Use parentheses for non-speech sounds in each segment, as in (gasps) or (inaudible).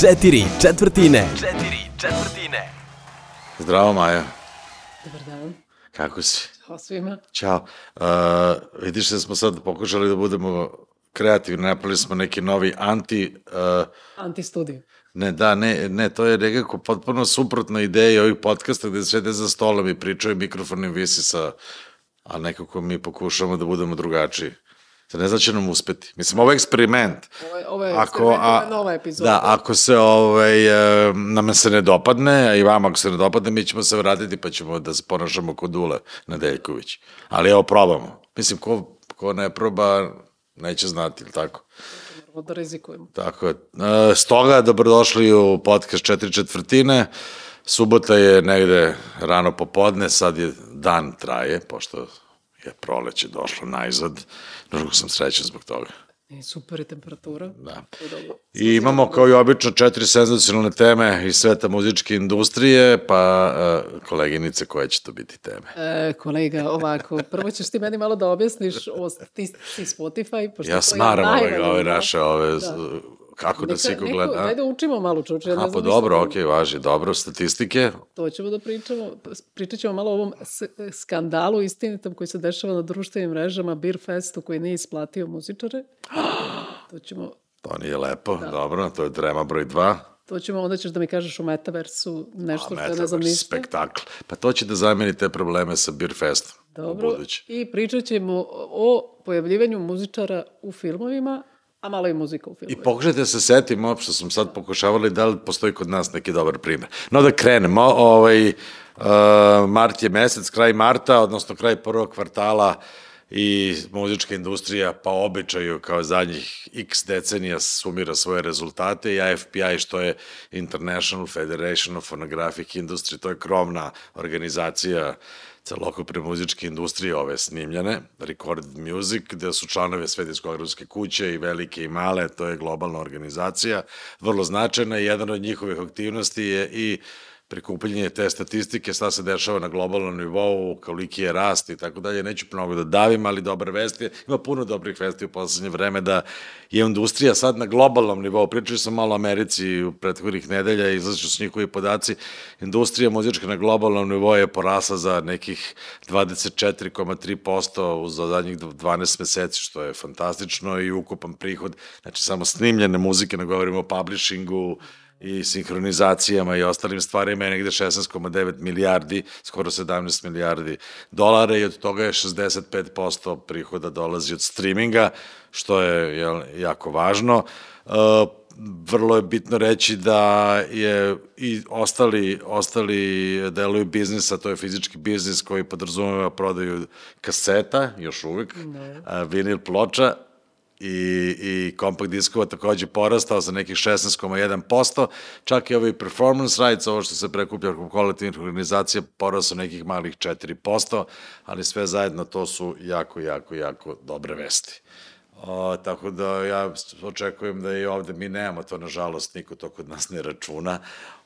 Četiri četvrtine. Četiri četvrtine. Zdravo, Maja. Dobar dan. Kako si? Ćao svima. Ćao. Uh, vidiš da smo sad pokušali da budemo kreativni, napravili smo neki novi anti... Uh, Antistudiju. ne, da, ne, ne, to je nekako potpuno suprotno ideji ovih podcasta gde sede za stolom i pričaju mikrofon im visi sa... A nekako mi pokušamo da budemo drugačiji. Sad ne znači nam uspeti. Mislim, ovo je eksperiment. Ovo je, ovo je, Ako, a, nova epizoda. Da, ako se ovaj, e, nam se ne dopadne, a i vama ako se ne dopadne, mi ćemo se vratiti pa ćemo da se ponašamo kod Dule Nedeljković. Ali evo, probamo. Mislim, ko, ko ne proba, neće znati, ili tako? Moramo da rizikujemo. Tako je. E, stoga, dobrodošli u podcast četiri četvrtine. Subota je negde rano popodne, sad je dan traje, pošto je proleće došlo najzad. Mnogo sam srećan zbog toga. I super je temperatura. Da. I imamo kao i obično četiri senzacionalne teme iz sveta muzičke industrije, pa uh, koleginice koje će to biti teme. E, kolega, ovako, prvo ćeš ti meni malo da objasniš o statistici Spotify. Pošto Ja smaram ove, najvažnije. ove naše, ove, Da. Da. kako da Neka- ko neko- gleda. Ajde učimo malo čoče. Ja ne A znam pa dobro, o okej, važi, dobro, statistike. To ćemo da pričamo. Pričat ćemo malo o ovom skandalu istinitom koji se dešava na društvenim mrežama, Beer Festu koji nije isplatio muzičare. (gasps) To ćemo To nije lepo, da. dobro, to je drema broj 2. To ćemo, onda ćeš da mi kažeš u Metaversu nešto što ja ne znam Metaverse, ništa. spektakl. Pa to će da zameni te probleme sa Beer Festom. Dobro. I pričat ćemo o pojavljivanju muzičara u filmovima, a malo i muzika u I filmovima. pokušajte da se setimo, što sam sad pokušavali, da li postoji kod nas neki dobar primer. No da krenemo, ovaj, uh, mart je mesec, kraj marta, odnosno kraj prvog kvartala i muzička industrija pa običaju kao zadnjih x decenija sumira svoje rezultate i IFPI što je International Federation of Phonographic Industry, to je krovna organizacija celokupne muzičke industrije ove snimljene, Recorded Music, gde su članove sve diskografske kuće i velike i male, to je globalna organizacija, vrlo značajna i jedan od njihovih aktivnosti je i prikupljanje te statistike, šta se dešava na globalnom nivou, koliki je rast i tako dalje. Neću mnogo da davim, ali dobre vesti. Ima puno dobrih vesti u poslednje vreme da je industrija sad na globalnom nivou. Pričali sam malo o Americi u prethodnih nedelja i izlaziću s njihovi podaci. Industrija muzička na globalnom nivou je porasla za nekih 24,3% uz zadnjih 12 meseci, što je fantastično i ukupan prihod. Znači, samo snimljene muzike, ne govorimo o publishingu, i sinhronizacijama i ostalim stvarima je negde 16,9 milijardi, skoro 17 milijardi dolara i od toga je 65% prihoda dolazi od streaminga, što je jel, jako važno. E, vrlo je bitno reći da je i ostali, ostali delovi biznisa, to je fizički biznis koji podrazumeva prodaju kaseta, još uvek, a, vinil ploča, i, i kompakt diskova takođe porastao za nekih 16,1%, čak i ovaj performance rights, ovo što se prekuplja kao kolektivnih organizacija, porastao nekih malih 4%, ali sve zajedno to su jako, jako, jako dobre vesti. O, tako da ja očekujem da i ovde mi nemamo to, nažalost, niko to kod nas ne računa.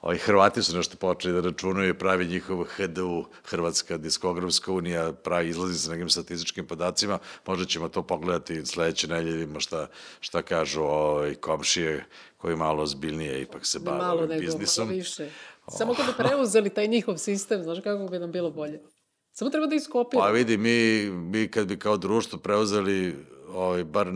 O, i Hrvati su nešto počeli da računaju i pravi njihov HDU, Hrvatska diskografska unija, pravi izlazi sa nekim statističkim podacima. Možda ćemo to pogledati sledeće nedelje, vidimo šta, šta kažu o, i komšije koji malo ozbiljnije ipak se bave malo ovim nego, biznisom. malo više. Samo kad bi preuzeli taj njihov sistem, znaš kako bi nam bilo bolje. Samo treba da iskopiramo. Pa vidi, mi, mi kad bi kao društvo preuzeli ovaj, bar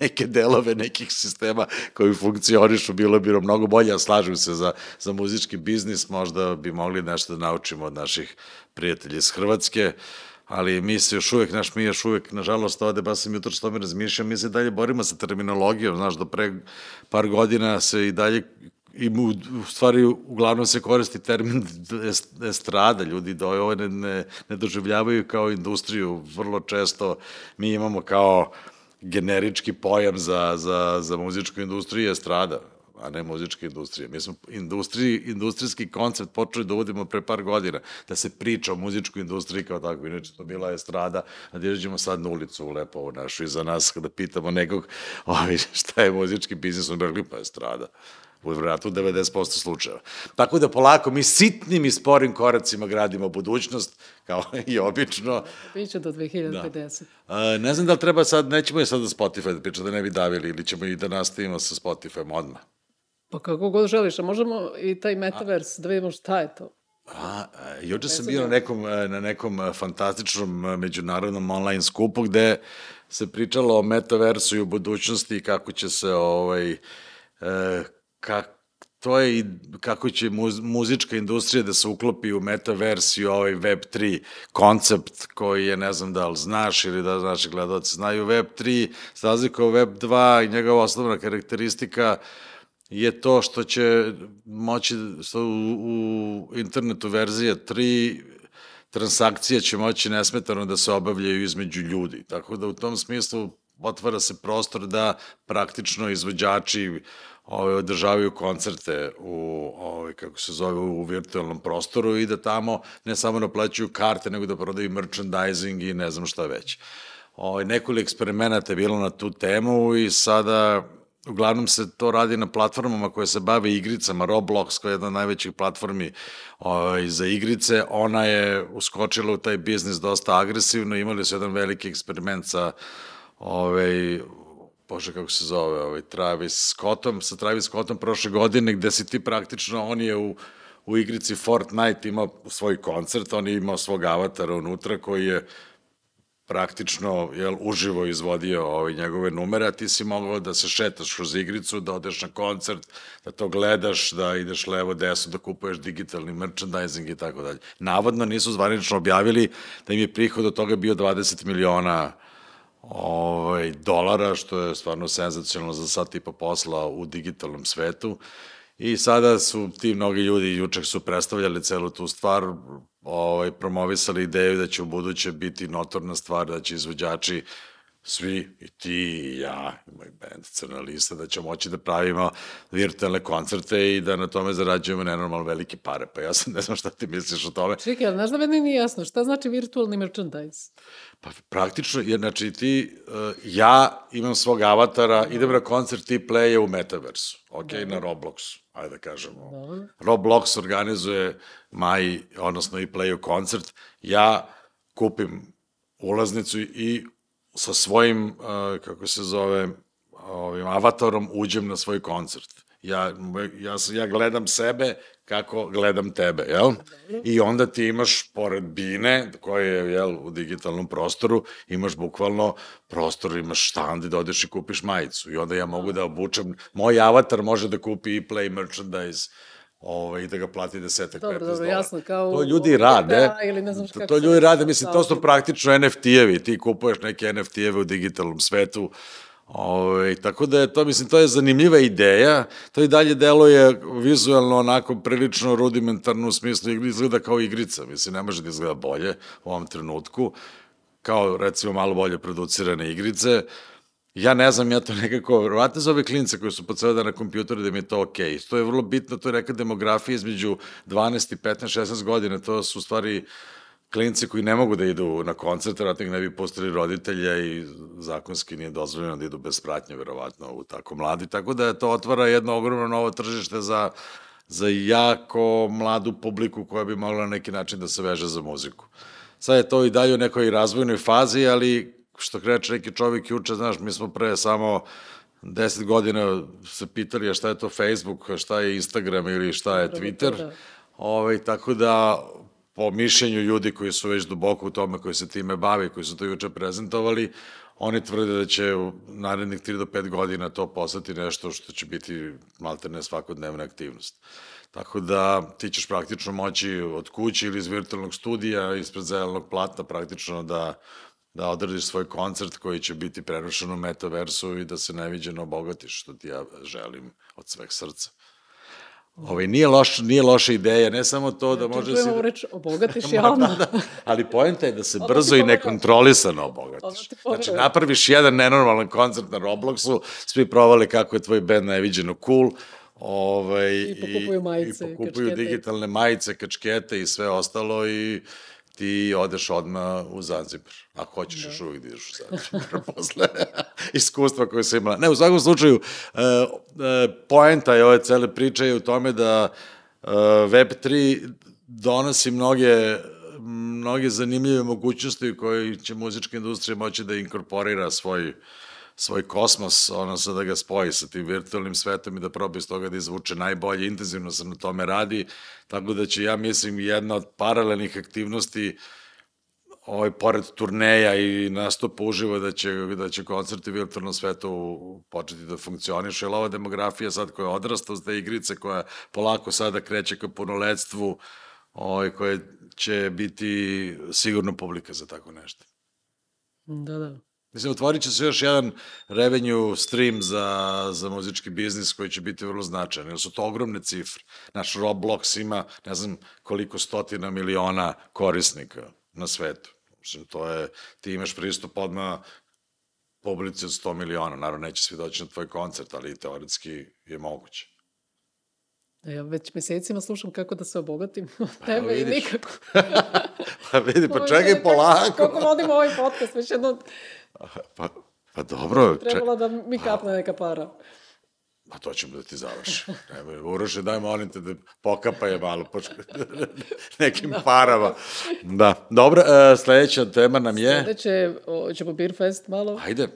neke delove nekih sistema koji funkcionišu, bilo bi mnogo bolje, a slažem se za, za muzički biznis, možda bi mogli nešto da naučimo od naših prijatelja iz Hrvatske, ali mi se još uvek, naš, mi još uvek, nažalost, ovde, ba sam jutro što mi razmišljam, mi se dalje borimo sa terminologijom, znaš, do pre par godina se i dalje i u, u stvari uglavnom se koristi termin est- estrada, ljudi do ovo ne, ne, ne doživljavaju kao industriju, vrlo često mi imamo kao generički pojam za, za, za muzičku industriju estrada, a ne muzička industrija. Mi smo industriji, industrijski koncept počeli da uvodimo pre par godina, da se priča o muzičkoj industriji kao tako, inače to bila estrada, a da izađemo sad na ulicu u Lepovu našu i za nas kada pitamo nekog (laughs) ovi, šta je muzički biznis, on rekli pa estrada u vratu 90% slučajeva. Tako da polako mi sitnim i sporim koracima gradimo budućnost, kao i obično. Biće do 2050. A, ne znam da li treba sad, nećemo je sad da Spotify da priča, da ne bi davili, ili ćemo i da nastavimo sa Spotifyom odmah. Pa kako god želiš, a možemo i taj metaverse da vidimo šta je to. A, a, juče sam bio na nekom, e, na nekom e, fantastičnom e, međunarodnom online skupu gde se pričalo o metaversu i o budućnosti i kako će se ovaj, e, kak, to je i kako će muz, muzička industrija da se uklopi u metavers i ovaj Web3 koncept koji je, ne znam da li znaš ili da naši gledalci znaju, Web3 za razliku od Web2 i njegova osnovna karakteristika je to što će moći, što u, u internetu verzija 3 transakcije će moći nesmetano da se obavljaju između ljudi. Tako da u tom smislu otvara se prostor da praktično izvođači ove, održavaju koncerte u, ove, kako se zove, u virtualnom prostoru i da tamo ne samo naplaćuju karte, nego da prodaju merchandising i ne znam šta već. Ove, nekoliko eksperimenata je bilo na tu temu i sada uglavnom se to radi na platformama koje se bave igricama, Roblox koja je jedna od najvećih platformi ovaj, za igrice, ona je uskočila u taj biznis dosta agresivno, imali su jedan veliki eksperiment sa ovaj, bože kako se zove, ovaj, Travis Scottom, sa Travis Scottom prošle godine, gde si ti praktično, on je u, u igrici Fortnite imao svoj koncert, on je imao svog avatara unutra koji je praktično jel, uživo izvodio ovaj, njegove numere, a ti si mogao da se šetaš kroz igricu, da odeš na koncert, da to gledaš, da ideš levo, deso, da kupuješ digitalni merchandising i tako dalje. Navodno nisu zvanično objavili da im je prihod od toga bio 20 miliona ovaj, dolara, što je stvarno senzacionalno za sat i po posla u digitalnom svetu. I sada su ti mnogi ljudi juček su predstavljali celu tu stvar, ovaj, promovisali ideju da će u buduće biti notorna stvar, da će izvođači svi, i ti, i ja, i moj band, Crna lista, da ćemo moći da pravimo virtualne koncerte i da na tome zarađujemo nenormalno velike pare. Pa ja sam ne znam šta ti misliš o tome. Čekaj, ali znaš da meni nije jasno, šta znači virtualni merchandise? Pa praktično, jer znači ti, uh, ja imam svog avatara, idem na koncert ti play u Metaversu, ok, Dobre. na Robloxu, ajde da kažemo. Dobre. Roblox organizuje maj, odnosno i play koncert, ja kupim ulaznicu i sa svojim, uh, kako se zove, ovim avatarom uđem na svoj koncert. Ja, ja, ja gledam sebe kako gledam tebe, jel? I onda ti imaš, pored bine, koje je, jel, u digitalnom prostoru, imaš bukvalno prostor, imaš štand i da odeš i kupiš majicu. I onda ja mogu da obučem, moj avatar može da kupi i play merchandise, ovaj, i da ga plati desetak, dobro, 15 dobro, dolara. jasno, kao to ljudi rade, ili ne znam to, to ljudi rade, mislim, to su praktično NFT-evi, ti kupuješ neke NFT-eve u digitalnom svetu, Ove, ovaj, tako da je to, mislim, to je zanimljiva ideja, to i dalje deluje vizualno onako prilično rudimentarno u smislu, izgleda kao igrica, mislim, ne može da izgleda bolje u ovom trenutku, kao recimo malo bolje producirane igrice, Ja ne znam, ja to nekako, verovatno za ove klince koji su po ceo dan na kompjuteru da mi je to okej. Okay. To je vrlo bitno, to je neka demografija između 12 i 15, 16 godina, to su u stvari klinci koji ne mogu da idu na koncert, vratno ih ne bi postali roditelja i zakonski nije dozvoljeno da idu bez pratnje, verovatno, u tako mladi. Tako da to otvara jedno ogromno novo tržište za, za jako mladu publiku koja bi mogla na neki način da se veže za muziku. Sad je to i dalje u nekoj razvojnoj fazi, ali što kreće neki čovjek juče, znaš, mi smo pre samo 10 godina se pitali šta je to Facebook, šta je Instagram ili šta je Twitter. Ove, ovaj, tako da po mišljenju ljudi koji su već duboko u tome, koji se time bavi, koji su to juče prezentovali, oni tvrde da će u narednih 3 do 5 godina to postati nešto što će biti malterne svakodnevna aktivnost. Tako da ti ćeš praktično moći od kuće ili iz virtualnog studija, ispred zelenog plata praktično da da odradiš svoj koncert koji će biti prenošen u metaversu i da se neviđeno obogatiš, što ti ja želim od sveg srca. Ovaj, nije, loš, nije loša ideja, ne samo to da može se... reč, obogatiš (laughs) javno. da, da, ali pojenta je da se (laughs) brzo i nekontrolisano obogatiš. Znači, napraviš jedan nenormalan koncert na Robloxu, svi provali kako je tvoj band neviđeno cool, ovaj, I pokupuju majice, i, i pokupuju kačkete. digitalne majice, kačkete i sve ostalo i ti odeš odmah u Zanzibar. Ako hoćeš da. još uvijek da ideš u Zanzibar (laughs) posle iskustva koje se imala. Ne, u svakom slučaju, uh, uh, poenta je ove cele priče je u tome da uh, Web3 donosi mnoge mnoge zanimljive mogućnosti u kojoj će muzička industrija moći da inkorporira svoj svoj kosmos, odnosno da ga spoji sa tim virtualnim svetom i da proba iz toga da izvuče najbolje, intenzivno se na tome radi, tako da će, ja mislim, jedna od paralelnih aktivnosti ovaj, pored turneja i nastupa uživo da će, da će koncerti virtualnom svetu početi da funkcionišu, jer ova demografija sad koja odrasta uz te igrice, koja polako sada kreće ka punoletstvu, ovaj, koje će biti sigurno publika za tako nešto. Da, da. Mislim, otvorit će se još jedan revenue stream za, za muzički biznis koji će biti vrlo značajan, jer su to ogromne cifre. Naš Roblox ima, ne znam koliko stotina miliona korisnika na svetu. Mislim, to je, ti imaš pristup odmah publici od 100 miliona. Naravno, neće svi doći na tvoj koncert, ali teoretski je moguće. Ja već mesecima slušam kako da se obogatim od tebe i nikako. (laughs) pa vidi, pa čekaj polako. Kako vodimo ovaj podcast, već jedno Pa, pa dobro, ček, trebala da mi kapne neka para. Pa to ćemo da ti završi. Nemoj, Uroše, daj molim te da pokapa je malo po (laughs) nekim parama. Da, dobro, e, sledeća tema nam je... Sledeće, ćemo Beer Fest malo. Ajde,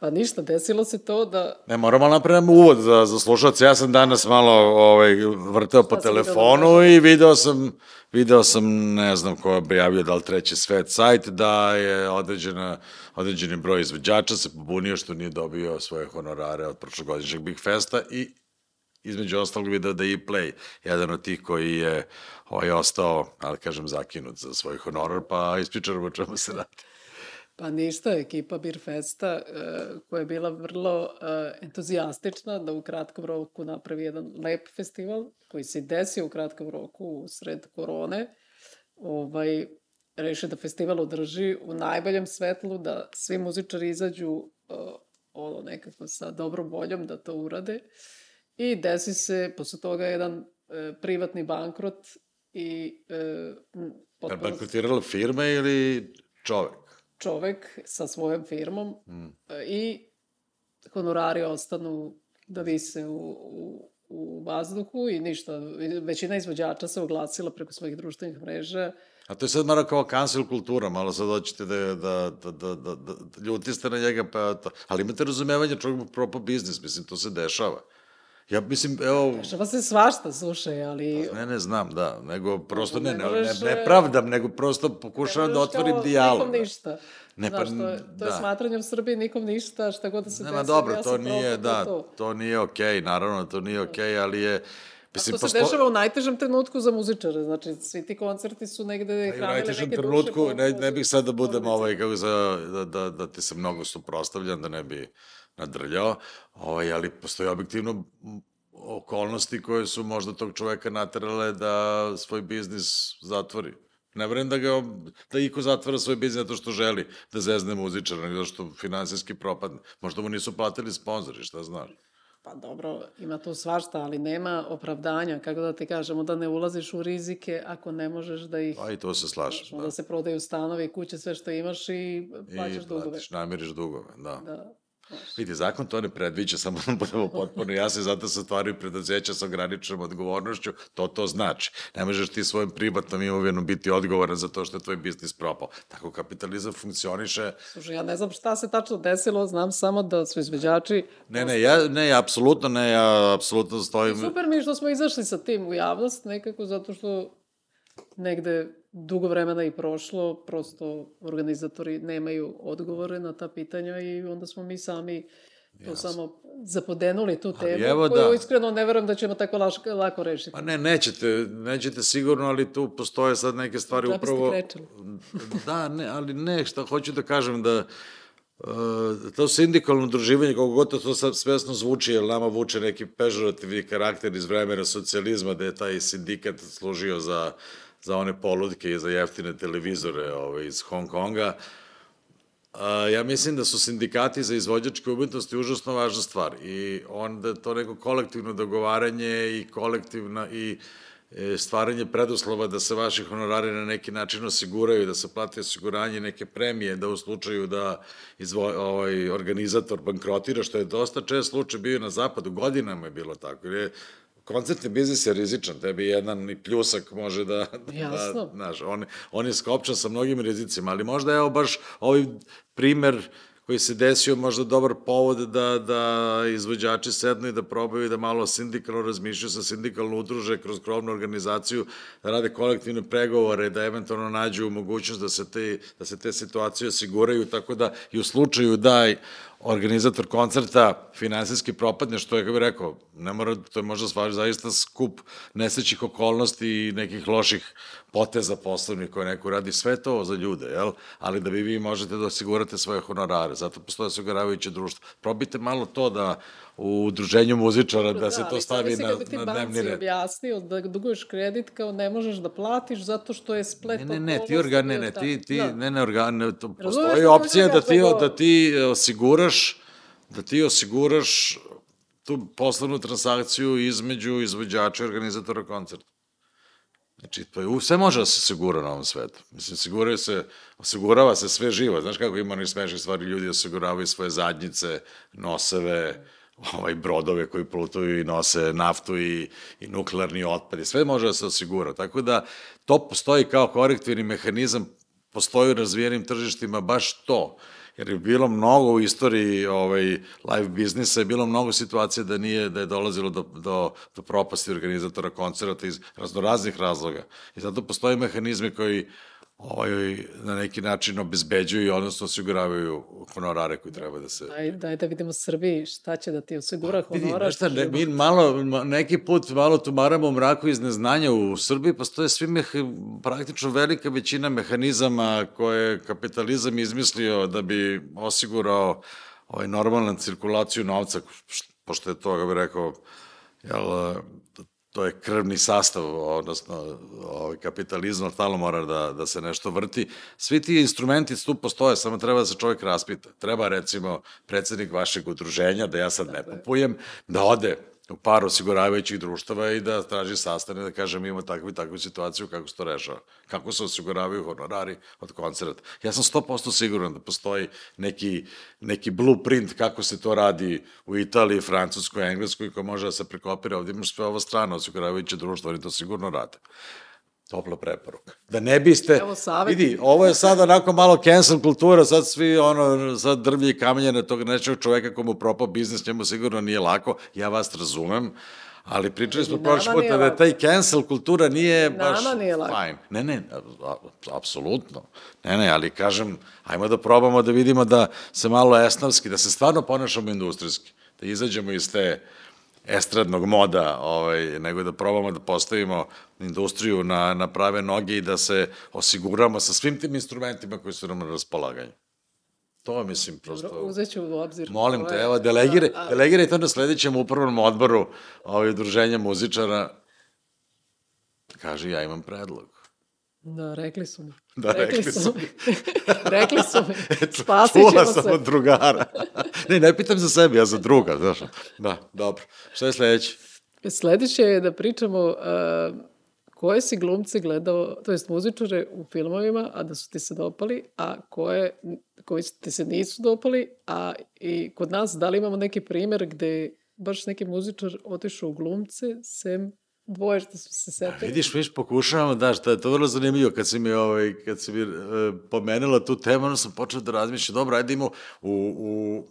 Pa ništa, desilo se to da Ne, moramo napraviti uvod za, za slušalce. Ja sam danas malo ovaj, vrteo po si video telefonu mreži? i video sam, video sam, ne znam ko je objavio, da li treći svet sajt, da je određena, određeni broj izvođača se pobunio što nije dobio svoje honorare od prošlogodišnjeg Big Festa i između ostalog video da je E-Play jedan od tih koji je ovaj, ostao, ali kažem, zakinut za svoj honorar, pa ispričamo o čemu se radi. Pa ništa, ekipa Beer Festa e, koja je bila vrlo e, entuzijastična da u kratkom roku napravi jedan lep festival koji se desio u kratkom roku sred korone. Ovaj, reši da festival održi u najboljem svetlu, da svi muzičari izađu e, ono nekako sa dobrom voljom da to urade. I desi se posle toga jedan e, privatni bankrot i e, potpuno bankrotirala firma ili čovek? Čovek sa svojom firmom Mm. e, i honorari ostanu da vise u, u, u vazduhu i ništa. Većina izvođača se oglasila preko svojih društvenih mreža. A to je sad malo kao cancel kultura, malo sad hoćete da, da, da, da, da, da ljuti ste na njega, pa to. Ali imate razumevanje čovjek propao biznis, mislim, to se dešava. Ja mislim, evo, Dešava se svašta, slušaj, ali... ne, ne znam, da, nego prosto ne, Ne ne, ne, ne e, pravdam, nego prosto pokušavam da otvorim kao, dijalog. Nikom ništa. Ne, pa, Znaš, to je, to je da. smatranje u Srbiji nikom ništa, šta god da se desi. dobro, ja to nije, da, to. to nije okej, naravno, to nije okej, ali je, Mislim, to se dešava u najtežem trenutku za muzičare, znači svi ti koncerti su negde Pa u hranili najtežem neke trenutku, duše. po- ne, po- ne bih sad da budem ovaj, kako za, da, da, da ti se mnogo suprostavljam, da ne bi nadrljao, ovaj, ali postoji objektivno okolnosti koje su možda tog čoveka naterale da svoj biznis zatvori. Ne vrem da ga, da iko zatvara svoj biznis zato što želi da zezne muzičara, nego zato što finansijski propadne. Možda mu nisu platili sponzori, šta znaš. Pa dobro, ima tu svašta, ali nema opravdanja, kako da ti kažemo, da ne ulaziš u rizike ako ne možeš da ih... Pa i to se slažem, Onda da. se prodaju stanovi, kuće, sve što imaš i plaćaš I dugove. platiš, namiriš dugove, da. Da. Vidi, zakon to ne predviđa, samo da budemo potpuno jasni, zato se stvaraju preduzeća sa ograničenom odgovornošću, to to znači. Ne možeš ti svojim privatnom imovinom biti odgovoran za to što je tvoj biznis propao. Tako kapitalizam funkcioniše. Slušaj, ja ne znam šta se tačno desilo, znam samo da su izveđači... Ne, ne, ja, ne, apsolutno ne, ja apsolutno stojim... Super mi što smo izašli sa tim u javnost, nekako zato što negde dugo vremena i prošlo, prosto organizatori nemaju odgovore na ta pitanja i onda smo mi sami to samo zapodenuli tu temu, evo koju da. iskreno ne verujem da ćemo tako laško, lako rešiti. Pa ne, nećete, nećete sigurno, ali tu postoje sad neke stvari ste upravo... (laughs) Da, ne, ali ne, šta hoću da kažem da Uh, to sindikalno udruživanje, kako god to, sad svesno zvuči, jer nama vuče neki pežorativni karakter iz vremena socijalizma, da je taj sindikat služio za, za one poludke i za jeftine televizore ovaj, iz Hong Konga. A, ja mislim da su sindikati za izvođačke umetnosti užasno važna stvar i onda to neko kolektivno dogovaranje i kolektivna i e, stvaranje preduslova da se vaši honorari na neki način osiguraju, da se plate osiguranje neke premije, da u slučaju da izvo, ovaj, organizator bankrotira, što je dosta čest slučaj bio na zapadu, godinama je bilo tako, jer je koncertni biznis je rizičan, tebi jedan i pljusak može da, Jasno. da znaš, on, on je skopčan sa mnogim rizicima, ali možda evo baš ovaj primer koji se desio možda dobar povod da, da izvođači sednu i da probaju da malo sindikalno razmišljaju sa sindikalno udruže kroz krovnu organizaciju, da rade kolektivne pregovore, da eventualno nađu mogućnost da se te, da se te situacije osiguraju, tako da i u slučaju da organizator koncerta finansijski propadne, što je, kako bih rekao, ne mora, to je možda stvar zaista skup nesrećih okolnosti i nekih loših poteza poslovnih koje neko radi, sve to za ljude, jel? Ali da bi vi možete da osigurate svoje honorare, zato postoje osiguravajuće društvo. Probite malo to da u udruženju muzičara da, da se to stavi na, na dnevni red. objasnio da duguješ kredit kao ne možeš da platiš zato što je splet Ne, ne, ne, ti organ, ne, ne, ti, ti, da. ne, ne, organ, ne, to, postoji opcija da ti, da ti osiguraš, da ti osiguraš tu poslovnu transakciju između izvođača i organizatora koncerta. Znači, to je, sve može da se sigura na ovom svetu. Mislim, siguraju se, osigurava se sve živo. Znaš kako ima onih smešnih stvari, ljudi osiguravaju svoje zadnjice, noseve, ovaj, brodove koji plutuju i nose naftu i, i nuklearni otpad i sve može da se osigura. Tako da to postoji kao korektivni mehanizam, postoji u razvijenim tržištima baš to jer je bilo mnogo u istoriji ovaj, live biznisa, je bilo mnogo situacija da nije, da je dolazilo do, do, do propasti organizatora koncerta iz raznoraznih razloga. I zato postoje mehanizmi koji ovaj, na neki način obezbeđuju, odnosno osiguravaju honorare koji treba da se... Daj, daj da vidimo Srbiji šta će da ti osigura honorar. Vidi, šta, ne, mi malo, neki put malo tumaramo u mraku iz neznanja. U Srbiji postoje svi meha, praktično velika većina mehanizama koje je kapitalizam izmislio da bi osigurao ovaj, normalnu cirkulaciju novca, pošto je to, kako bih rekao, jel, to je krvni sastav, odnosno ovaj, kapitalizam, stalno mora da, da se nešto vrti. Svi ti instrumenti tu postoje, samo treba da se čovjek raspita. Treba, recimo, predsednik vašeg udruženja, da ja sad ne kupujem, da ode par osiguravajućih društava i da traži sastane da kaže mi imamo takvu i takvu situaciju kako se to rešava. Kako se osiguravaju honorari od koncerta. Ja sam 100% siguran da postoji neki, neki blueprint kako se to radi u Italiji, Francuskoj, Engleskoj ko može da se prekopira. Ovdje imaš sve ovo strano osiguravajuće društvo, oni to sigurno rade. Topla preporuka. Da ne biste, Evo, vidi, ovo je sad onako malo cancel kultura, sad svi ono, sad drvlje i kamenje na tog nečeg čoveka komu propao biznis, njemu sigurno nije lako, ja vas razumem, ali pričali smo prošli put da taj cancel kultura nije baš Nama nije lako. fine. Ne, ne, apsolutno. Ne, ne, ali kažem, ajmo da probamo da vidimo da se malo esnavski, da se stvarno ponašamo industrijski, da izađemo iz te estradnog moda, ovaj, nego da probamo da postavimo industriju na, na prave noge i da se osiguramo sa svim tim instrumentima koji su nam na raspolaganju. To mislim prosto... Dobro, uzet ću u obzir. Molim te, evo, delegiraj, a... delegiraj to na sledećem upravnom odboru ovaj, udruženja muzičara. Kaže, ja imam predlog. Da, rekli su mi. Da, rekli, rekli su mi. (laughs) rekli su mi. (laughs) Spasit ćemo Čula sam od drugara. (laughs) ne, ne pitam za sebe, ja za druga, znaš. Da, dobro. Šta je sledeće? Sledeće je da pričamo uh, koje si glumce gledao, to jest muzičare u filmovima, a da su ti se dopali, a koje, koji ti se nisu dopali, a i kod nas da li imamo neki primer gde baš neki muzičar otišao u glumce, sem dvoje što su se setili. Vidiš, viš, pokušavamo, da, što je to vrlo zanimljivo kad si mi, ovaj, kad si mi e, pomenula tu temu, onda sam počeo da razmišljam, dobro, ajde imamo u, u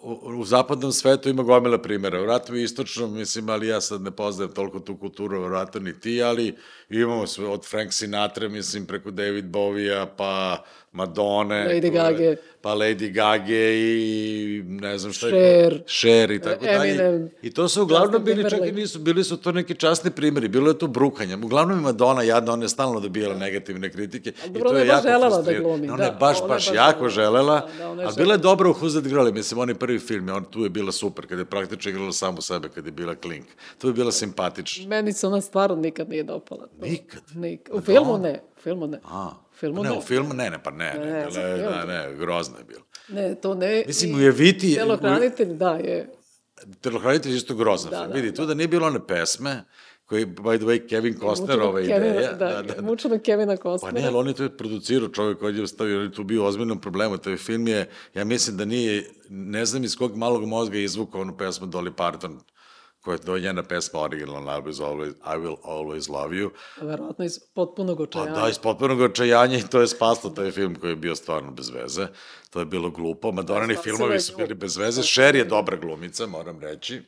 u, u zapadnom svetu ima gomila primjera, u ratu i istočnom, mislim, ali ja sad ne poznajem toliko tu kulturu, vratno ni ti, ali imamo sve, od Frank Sinatra, mislim, preko David Bovija, pa Madone, Lady Gaga, pa Lady Gaga i ne znam šta je. Cher. I tako dalje. I to su uglavnom bili, čak i nisu, bili su to neki časni primjeri, bilo je to brukanje. Uglavnom i Madonna, jadna, ona je stalno dobijala negativne kritike. A dobro, I to je jako želela da glumi. Ona je baš, baš, baš jako želela, da, da, ali bila je dobra u Who's That Girl, mislim, on je prvi film, on tu je bila super, kada je praktično igrala samo sebe, kada je bila klink. Tu je bila simpatična. Meni se ona stvarno nikad nije dopala. Nikad? Nikad. U filmu ne, filmu ne. A, filmu ne. Ne, u filmu ne, ne, pa ne, ne, ne, ne, ne, ne, grozno je bilo. Ne, to ne. Mislim, u Jeviti... Telohranitelj, da, je. Telohranitelj je isto grozan da. Da, Vidi, da. tu da nije bilo one pesme, koji, by the way, Kevin Costner, ova ideja. Da, da, da, mučeno Kevina Costnera. Pa ne, ali on je to producirao čovjek koji je stavio, on je tu bio ozbiljnom problemu. Taj film je, ja mislim da nije, ne znam iz kog malog mozga je izvukao onu pesmu Dolly Parton, koja je to je njena pesma originalna, I will always, I will always love you. Verovatno iz potpunog Pa očajanja. da, iz potpunog očajanja i to je spaslo taj film koji je bio stvarno bez veze. To je bilo glupo. Madonani spasila filmovi su bili bez veze. Cher je dobra glumica, moram reći.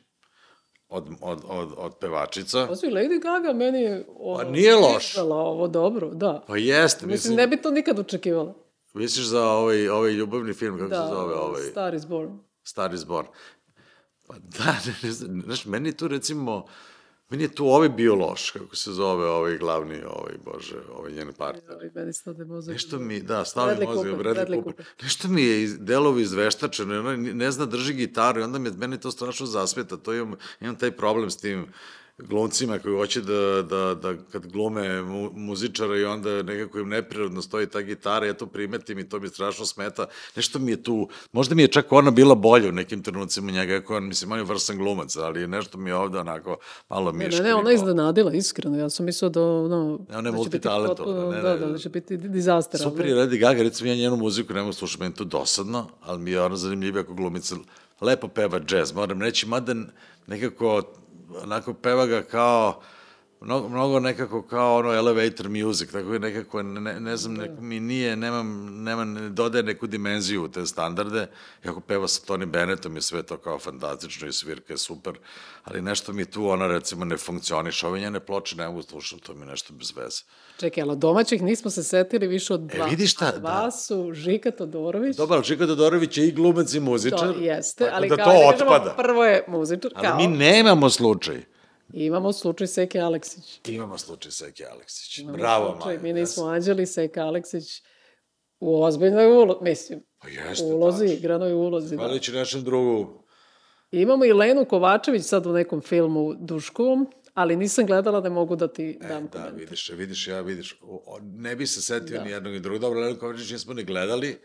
Od, od, od, od pevačica. Pa su i Lady Gaga meni je ono, Pa nije loš. ovo dobro, da. Pa jeste, Mislim, mislim, ne bi to nikad očekivala. misliš za ovaj, ovaj ljubavni film, kako Da, se zove ovaj? Star is Born. Star is Born. Pa da, ne, ne znam, znaš, meni je tu recimo, meni je tu ovaj bio loš, kako se zove ovaj glavni, ovaj, bože, ovaj njen partner. Ali meni stade mozak. Nešto mi, da, Bradley mozak, Cooper, Bradley, Bradley Cooper. Cooper. Nešto mi je iz, delovi izveštačeno, ono, ne zna drži gitaru i onda mi, meni to strašno zasmeta, to imam, imam taj problem s tim glumcima koji hoće da, da, da kad glume mu, muzičara i onda nekako im neprirodno stoji ta gitara, ja to primetim i to mi strašno smeta. Nešto mi je tu, možda mi je čak ona bila bolja u nekim trenucima njega, ako on, mislim, on je vrsan glumac, ali nešto mi je ovde onako malo miško. ne, ne, ona je iznenadila, iskreno. Ja sam mislila da, ono, Ne, ona je da multitalentovna, ne, Da, ne, da, ne. da će biti dizaster. Super je Lady Gaga, recimo ja njenu muziku ne mogu slušati, meni to dosadno, ali mi je ona zanimljivija ako glumica. Lepo peva džez, moram reći, mada nekako, onako peva ga kao, mnogo, mnogo nekako kao ono elevator music, tako je nekako, ne, ne znam, neko mi nije, nemam, nemam, ne dodaje neku dimenziju u te standarde, iako peva sa Tony Bennettom i sve to kao fantastično i svirka je super, ali nešto mi tu, ona recimo ne funkcioniše, ove njene ploče ne mogu slušati, to mi je nešto bez veze. Čekaj, ali domaćih nismo se setili više od dva. E, vidiš šta, dva da. su Žika Todorović. Dobar, Žika Todorović je i glumac i muzičar. To jeste, ali da kao to da kažemo, otpada. prvo je muzičar, kao. Ali mi nemamo slučaj. Imamo slučaj Seke Aleksić. Imamo slučaj Seke Aleksić. Imamo Bravo, slučaj, Maja. Mi nismo anđeli, Seka Aleksić u ozbiljnoj ulozi, mislim, Pa jeste, u ulozi, tačno. igranoj ulozi. Da. Hvalići našem drugu. Imamo i Lenu Kovačević sad u nekom filmu Duškovom, ali nisam gledala da mogu da ti dam Da, komentar. vidiš, vidiš, ja vidiš, o- ne bi se setio Da. ni jednog ni drugog. Dobro, Lenu Kovačić nismo ni gledali,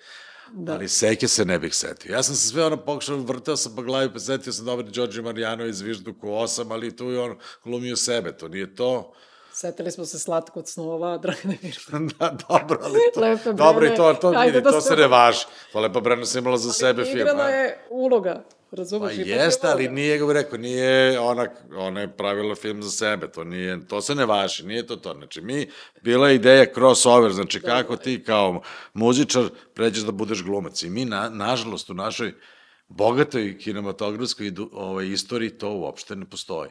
da. ali Seke se ne bih setio. Ja sam se sve ono pokušao, vrteo sam po glavi, pa setio sam dobro Đorđe Marijanović, Zvižduku 8, ali tu je on glumio sebe, to nije to. Setili smo se slatko od snova, Dragane Mirković. (laughs) da, dobro, ali to, dobro i to, to, ajde vidi, da to se- ne važi. To Lepa Brena se imala za sebe film. Igrana a? je uloga, Pa razumeš? je jeste, ali nije, bi rekao, nije ona, ona je pravila film za sebe, to nije, to se ne važi, nije to to. Znači, mi, bila je ideja crossover, znači kako ti kao muzičar pređeš da budeš glumac. I mi, na, nažalost, u našoj bogatoj kinematografskoj ovaj, istoriji to uopšte ne postoji.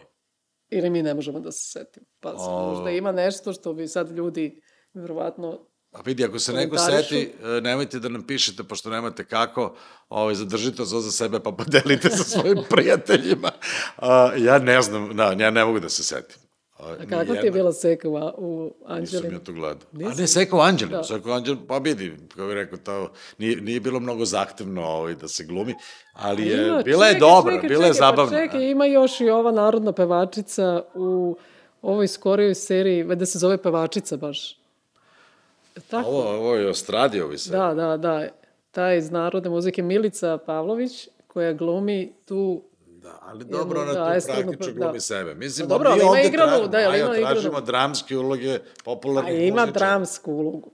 Ili mi ne možemo da se setimo. Pa O. možda ima nešto što bi sad ljudi verovatno A vidi, ako se neko seti, e, nemojte da nam pišete, pošto nemate kako, ovaj, zadržite to za sebe pa podelite sa svojim (laughs) prijateljima. A, ja ne znam, da, ja ne mogu da se setim. A, A kako ti je bila seka u, u Nisam Anđelinu? ja to gledao. A ne, Seko Anđelin, Da. da. Seko Anđelin, pa vidi, kako bih rekao, to nije, nije bilo mnogo zahtevno ovaj, da se glumi, ali je, Ima, bila je čekaj, dobra, čekaj, bila je čekaj, zabavna. Pa čekaj, ima još i ova narodna pevačica u ovoj skorijoj seriji, da se zove pevačica baš. Tako? Ovo, ovo je Ostradiovi se. Da, da, da. Ta iz narodne muzike Milica Pavlović, koja glumi tu Da, ali dobro, ona da, tu praktično da. glumi sebe. Mislim, Pa dobro, mi ali ima ovde igranu, da, ali ima igranu. tražimo dramske uloge popularnih ima muzičara. dramsku ulogu.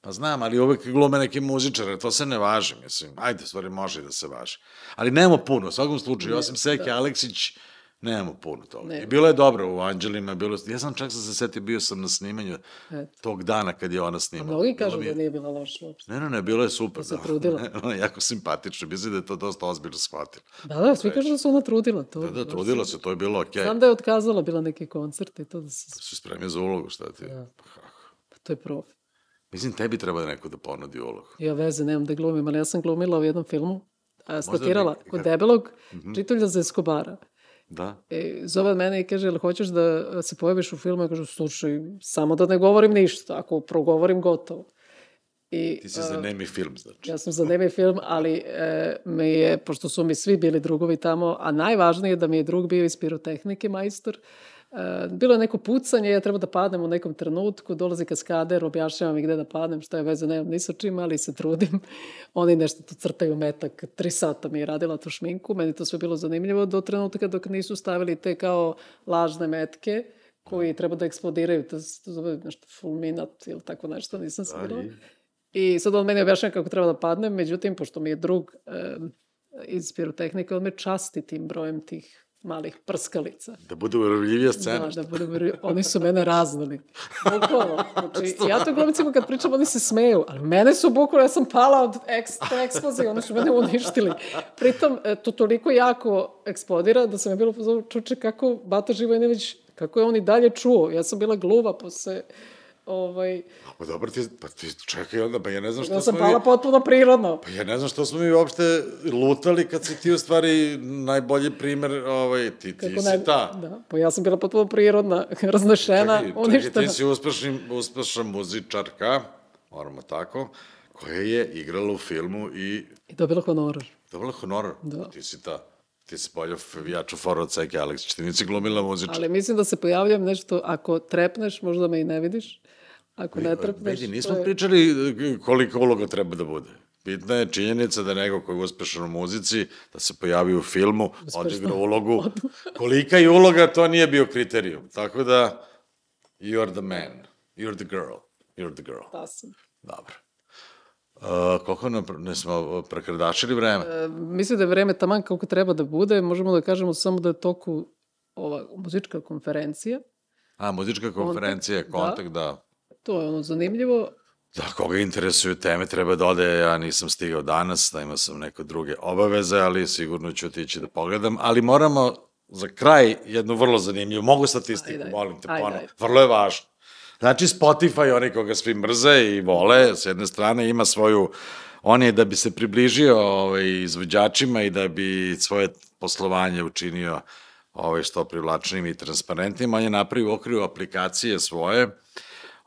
Pa znam, ali uvek glume neki muzičare, to se ne važi, mislim. Ajde, stvari može da se važi. Ali nemamo puno, u svakom slučaju, osim Seke Aleksić, nemamo puno toga. Ne. I bilo je dobro u Anđelima, bilo. Ja sam čak sam se setio, bio sam na snimanju Eto. tog dana kad je ona snimala. mnogi kažu mi je- da nije bila loša uopšte. Ne, ne, ne, bilo je super. se da. trudila. (laughs) Ona je jako simpatična, mislim da je to dosta ozbiljno shvatila. Da, da, svi kažu da se ona trudila. To, Da, da, trudila se, to je bilo okej. Znam da je otkazala bila neki koncert i to da se... Se spremio za ulogu, šta ti? Da. Pa to je profi. Mislim, tebi treba da neko da ponudi ulogu. Ja veze nemam da glumim, ali ja sam glumila u jednom filmu, a, statirala kod debelog Mhm. čitulja za Eskobara. Da? E, zove mene i kaže, jel hoćeš da se pojaviš u filmu? Ja kažu, slušaj, samo da ne govorim ništa, ako progovorim, gotovo. I, Ti si za nemi film, znači. Ja sam za nemi film, ali e, me je, pošto su mi svi bili drugovi tamo, a najvažnije je da mi je drug bio iz pirotehnike majstor, e, bilo je neko pucanje, ja treba da padnem u nekom trenutku, dolazi kaskader, objašnjava mi gde da padnem, šta je veze, nemam ni sa čim, ali se trudim. (laughs) Oni nešto tu crtaju metak, tri sata mi je radila tu šminku, meni to sve bilo zanimljivo do trenutka dok nisu stavili te kao lažne metke, koji treba da eksplodiraju, to se zove nešto fulminat ili tako nešto, nisam sigurna. i? I sad on meni objašnjava kako treba da padnem, međutim, pošto mi je drug e, iz pirotehnike, on me časti tim brojem tih malih prskalica. Da bude uravljivija scena. Da, da bude, oni su mene raznali. Bukvalno. Znači, (laughs) ja to glumicima kad pričam, oni se smeju, ali mene su bukvalno, ja sam pala od eks, eksplozije, oni su mene uništili. Pritom, e, to toliko jako eksplodira da sam je bilo pozorno čuče kako Bata Živojinović, kako je on i dalje čuo. Ja sam bila gluva posle ovaj, Pa dobro, ti, pa ti čekaj onda, pa ja ne znam što ja sam smo pala mi... potpuno prirodno. Pa ja ne znam što smo mi uopšte lutali kad si ti u stvari najbolji primer, ovaj, ti, ti Kako si ne, ta. Da, pa ja sam bila potpuno prirodna, (laughs) raznešena, Čekaj, čekaj, uništena. ti si uspešni, uspešna muzičarka, moramo tako, koja je igrala u filmu i I dobila honorar. dobila honorar. Da. Ti si ta. Ti si bolja jaču foru od Seke Aleksić. Ti nisi glumila muzičar. Ali mislim da se pojavljam nešto, ako trepneš, možda me i ne vidiš. Ako ne trepneš... Vidi, nismo je- pričali e, koliko uloga treba da bude. Bitna je činjenica da neko koji je uspešan u muzici, da se pojavi u filmu, odigra ulogu. (laughs) Kolika je uloga, to nije bio kriterijum. Tako da, you're the man, you're the girl, you're the girl. Da sam. Dobro. Uh, koliko nam, ne smo prekrdačili vreme? E, mislim da je vreme taman kako treba da bude. Možemo da kažemo samo da je toku ova muzička konferencija. A, muzička konferencija, da. kontakt, da. To je ono zanimljivo. Da, koga interesuju teme, treba da ode, ja nisam stigao danas, da imao sam neke druge obaveze, ali sigurno ću otići da pogledam, ali moramo za kraj jednu vrlo zanimljivu, mogu statistiku, ajde. molim te, ajde. vrlo je važno. Znači, Spotify, oni koga svi mrze i vole, s jedne strane ima svoju, on je da bi se približio ovaj, izvođačima i da bi svoje poslovanje učinio ovaj, što privlačnim i transparentnim, on je napravio u okviru aplikacije svoje,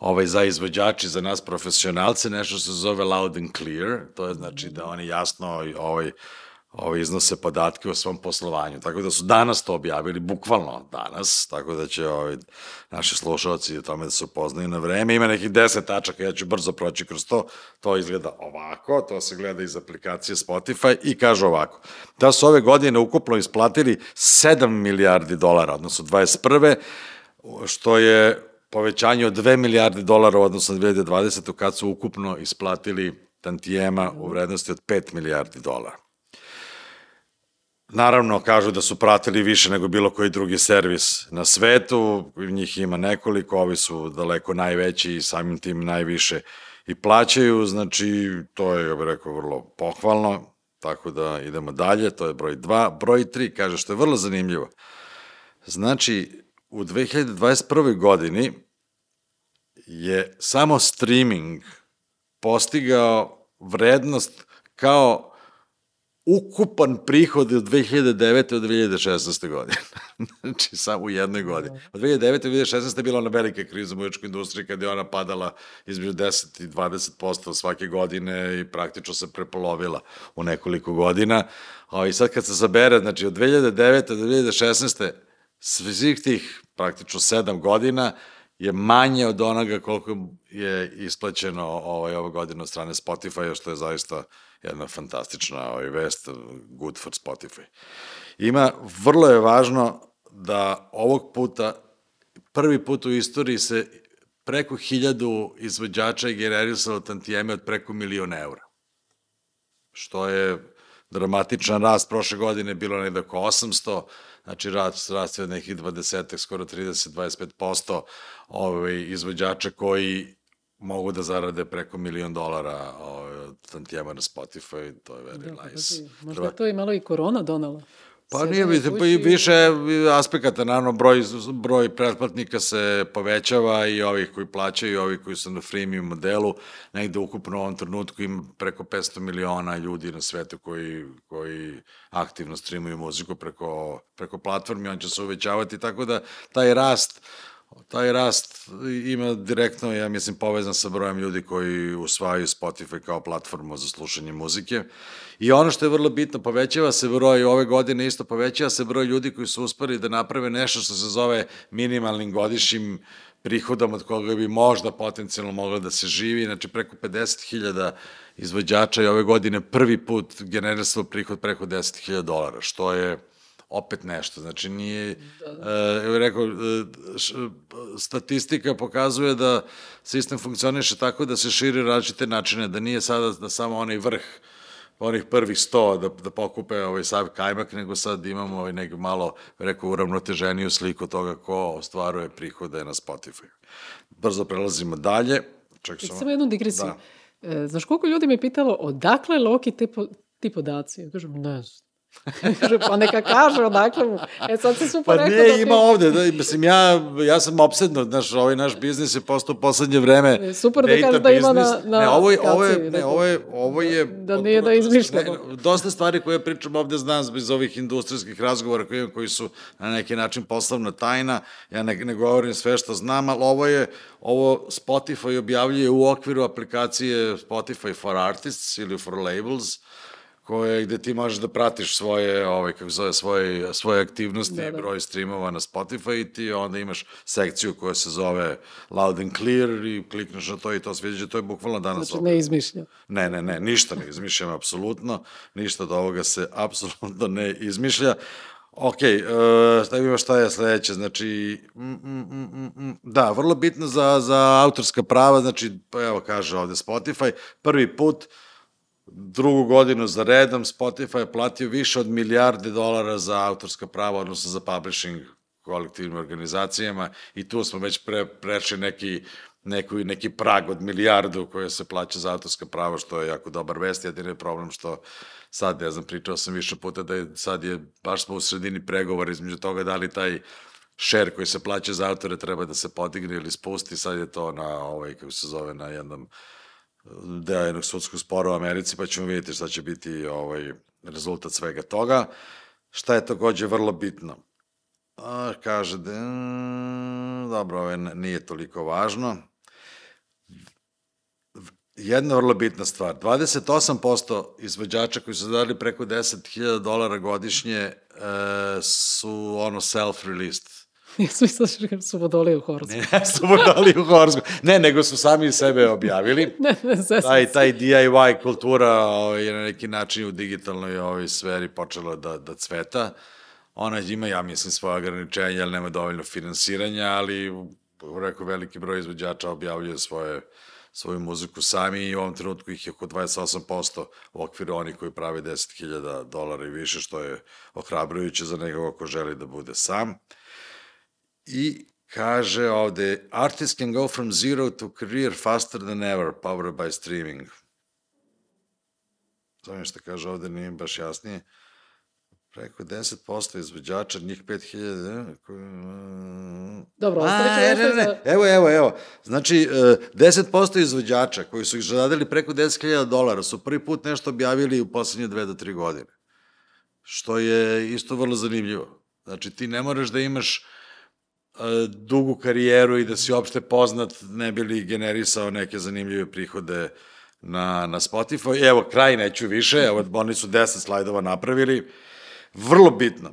ovaj, za izvođači, za nas profesionalce, nešto što se zove loud and clear, to je znači da oni jasno ovaj, ovaj, iznose podatke o svom poslovanju. Tako da su danas to objavili, bukvalno danas, tako da će ovaj, naši slušalci o tome da se upoznaju na vreme. Ima nekih deset tačaka, ja ću brzo proći kroz to. To izgleda ovako, to se gleda iz aplikacije Spotify i kaže ovako. Da su ove godine ukupno isplatili 7 milijardi dolara, odnosno 21 što je povećanje od 2 milijarde dolara u odnosu na 2020. kad su ukupno isplatili tantijema u vrednosti od 5 milijardi dolara. Naravno, kažu da su pratili više nego bilo koji drugi servis na svetu, njih ima nekoliko, ovi su daleko najveći i samim tim najviše i plaćaju, znači to je, ja bih rekao, vrlo pohvalno, tako da idemo dalje, to je broj 2. Broj 3 kaže što je vrlo zanimljivo. Znači, u 2021. godini je samo streaming postigao vrednost kao ukupan prihod od 2009. do 2016. godine. (laughs) znači, samo u jednoj godini. Od 2009. do 2016. je bila ona velika kriza u muzičkoj industriji kada je ona padala između 10 i 20% svake godine i praktično se prepolovila u nekoliko godina. A i sad kad se zabere, znači od 2009. do 2016. svih tih praktično 7 godina je manje od onoga koliko je isplaćeno ovaj, ove godine od strane Spotify, što je zaista jedna fantastična ovaj, vest, good for Spotify. Ima, vrlo je važno da ovog puta, prvi put u istoriji se preko hiljadu izvođača je generisalo tantijeme od preko miliona eura. Što je dramatičan rast prošle godine, bilo negde oko 800, znači rast, rast je nekih 20, skoro 30-25% ovaj, izvođača koji mogu da zarade preko milion dolara ovaj, od tantijema na Spotify, to je very Da, nice. Možda je to i malo i korona donala. Pa nije, vidite, pa i više aspekata, naravno, broj, broj pretplatnika se povećava i ovih koji plaćaju i ovih koji su na freemium modelu, negde ukupno u ovom trenutku ima preko 500 miliona ljudi na svetu koji, koji aktivno streamuju muziku preko, preko platformi, on će se uvećavati, tako da taj rast taj rast ima direktno, ja mislim, povezan sa brojem ljudi koji usvajaju Spotify kao platformu za slušanje muzike. I ono što je vrlo bitno, povećava se broj, ove godine isto povećava se broj ljudi koji su uspeli da naprave nešto što se zove minimalnim godišnjim prihodom od koga bi možda potencijalno moglo da se živi, znači preko 50.000 izvođača i ove godine prvi put generisalo prihod preko 10.000 dolara, što je opet nešto. Znači, nije, da. e, rekao, e, š, statistika pokazuje da sistem funkcioniše tako da se širi različite načine, da nije sada da samo onaj vrh onih prvih 100 da, da pokupe ovaj sav kajmak, nego sad imamo ovaj nek malo, rekao, uravnoteženiju sliku toga ko ostvaruje prihode na Spotify. Brzo prelazimo dalje. Ček, samo, samo jednu digresiju. Da. E, znaš koliko ljudi me pitalo odakle Loki te po, ti podaci? Ja kažem, ne znam. Kaže, pa neka kaže odakle mu. E sad se su pa rekao da ti... ima ovde, da, mislim, ja, ja sam obsedno, znaš, ovaj naš biznis je postao poslednje vreme e, Super da kaže da ima na, na ne, ovo je, ovo je, ne, ovo je, ovo je da nije da izmišljamo. dosta stvari koje pričam ovde znam bez ovih industrijskih razgovora koji, koji su na neki način poslovna tajna, ja ne, ne govorim sve što znam, ali ovo je, ovo Spotify objavljuje u okviru aplikacije Spotify for Artists ili for Labels, koje, gde ti možeš da pratiš svoje, ovaj, kako zove, svoje, svoje aktivnosti, da, da. broj streamova na Spotify i ti onda imaš sekciju koja se zove Loud and Clear i klikneš na to i to sviđa, to je bukvalno danas. Znači, ne izmišljam. Ne, ne, ne, ništa ne izmišljam, apsolutno, ništa od ovoga se (laughs) apsolutno ne izmišlja. Ok, uh, šta ima šta je sledeće, znači, mm, mm, mm, mm, da, vrlo bitno za, za autorska prava, znači, pa evo kaže ovde Spotify, prvi put, uh, drugu godinu za redom Spotify je platio više od milijarde dolara za autorska prava, odnosno za publishing kolektivnim organizacijama i tu smo već pre, prešli neki, neki, neki prag od milijardu koje se plaća za autorska prava, što je jako dobar vest. Jedin je problem što sad, ne znam, pričao sam više puta da je, sad je, baš smo u sredini pregovora između toga da li taj share koji se plaća za autore treba da se podigne ili spusti, sad je to na, ovaj, kako se zove, na jednom deo jednog sudskog spora u Americi, pa ćemo vidjeti šta će biti ovaj, rezultat svega toga. Šta je takođe vrlo bitno? A, kaže da, mm, dobro, ovo nije toliko važno. Jedna vrlo bitna stvar, 28% izvođača koji su dali preko 10.000 dolara godišnje e, su ono self-released (laughs) Sam mislila da su vodoli u Horsku. Ne, (laughs) su vodoli u Horsku. Ne, nego su sami sebe objavili. (laughs) ne, ne, sve taj, taj DIY kultura ovaj, je na neki način u digitalnoj ovoj sferi počela da, da cveta. Ona ima, ja mislim, svoje ograničenja, ali nema dovoljno finansiranja, ali rekao, veliki broj izvođača objavljuje svoje svoju muziku sami i u ovom trenutku ih je oko 28% u okviru onih koji prave 10.000 dolara i više, što je ohrabrujuće za nekoga ko želi da bude sam. I kaže ovde, artist can go from zero to career faster than ever, powered by streaming. Znam što kaže ovde, nije baš jasnije. Preko 10% izvođača, njih 5000... Dobro, ostavit ću nešto za... Evo, evo, evo. Znači, 10% e, izvođača koji su ih zaradili preko 10.000 dolara su prvi put nešto objavili u poslednje dve do tri godine. Što je isto vrlo zanimljivo. Znači, ti ne moraš da imaš dugu karijeru i da si opšte poznat, ne bi li generisao neke zanimljive prihode na, na Spotify. Evo, kraj neću više, evo, oni su 10 slajdova napravili. Vrlo bitno,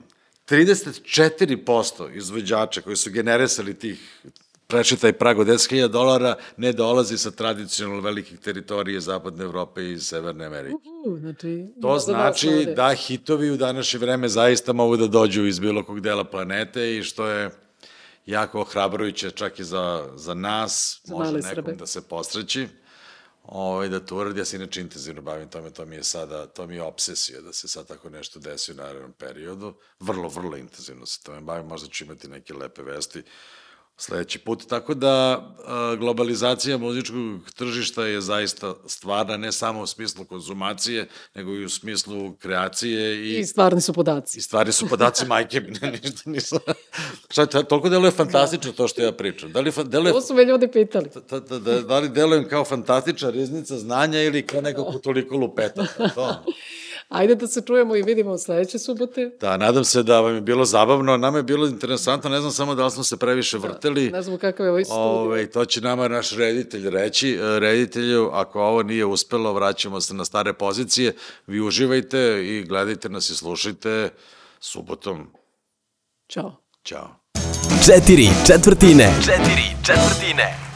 34% izvođača koji su generisali tih prešli taj prag od 10.000 dolara ne dolazi sa tradicionalno velikih teritorije Zapadne Evrope i Severne Amerike. Uhu, znači, to znači da hitovi u današnje vreme zaista mogu da dođu iz bilo kog dela planete i što je jako ohrabrujuće čak i za, za nas, za može nekom Srbe. da se posreći ovaj, da to uradi. Ja se inače intenzivno bavim tome, to mi je sada, to mi je obsesija da se sad tako nešto desi u narednom periodu. Vrlo, vrlo intenzivno se tome bavim, možda ću imati neke lepe vesti sledeći put. Tako da globalizacija muzičkog tržišta je zaista stvarna, ne samo u smislu konzumacije, nego i u smislu kreacije. I, I stvarni su podaci. I stvarni su podaci (laughs) majke mi, ne, ništa nisam. Šta, to, toliko deluje fantastično to što ja pričam. Da li, deluje, to su me ljudi pitali. Da, da, da, da li delujem kao fantastična riznica znanja ili kao neko ko toliko lupeta? To. (laughs) Ajde da se čujemo i vidimo sledeće subote. Da, nadam se da vam je bilo zabavno. Nama je bilo interesantno, ne znam samo da li smo se previše da, vrteli. Da, ne znam kakav je ovaj studio. Ove, ovaj, to će nama naš reditelj reći. E, reditelju, ako ovo nije uspelo, vraćamo se na stare pozicije. Vi uživajte i gledajte nas i slušajte subotom. Ćao. Ćao. Četiri četvrtine. Četiri četvrtine.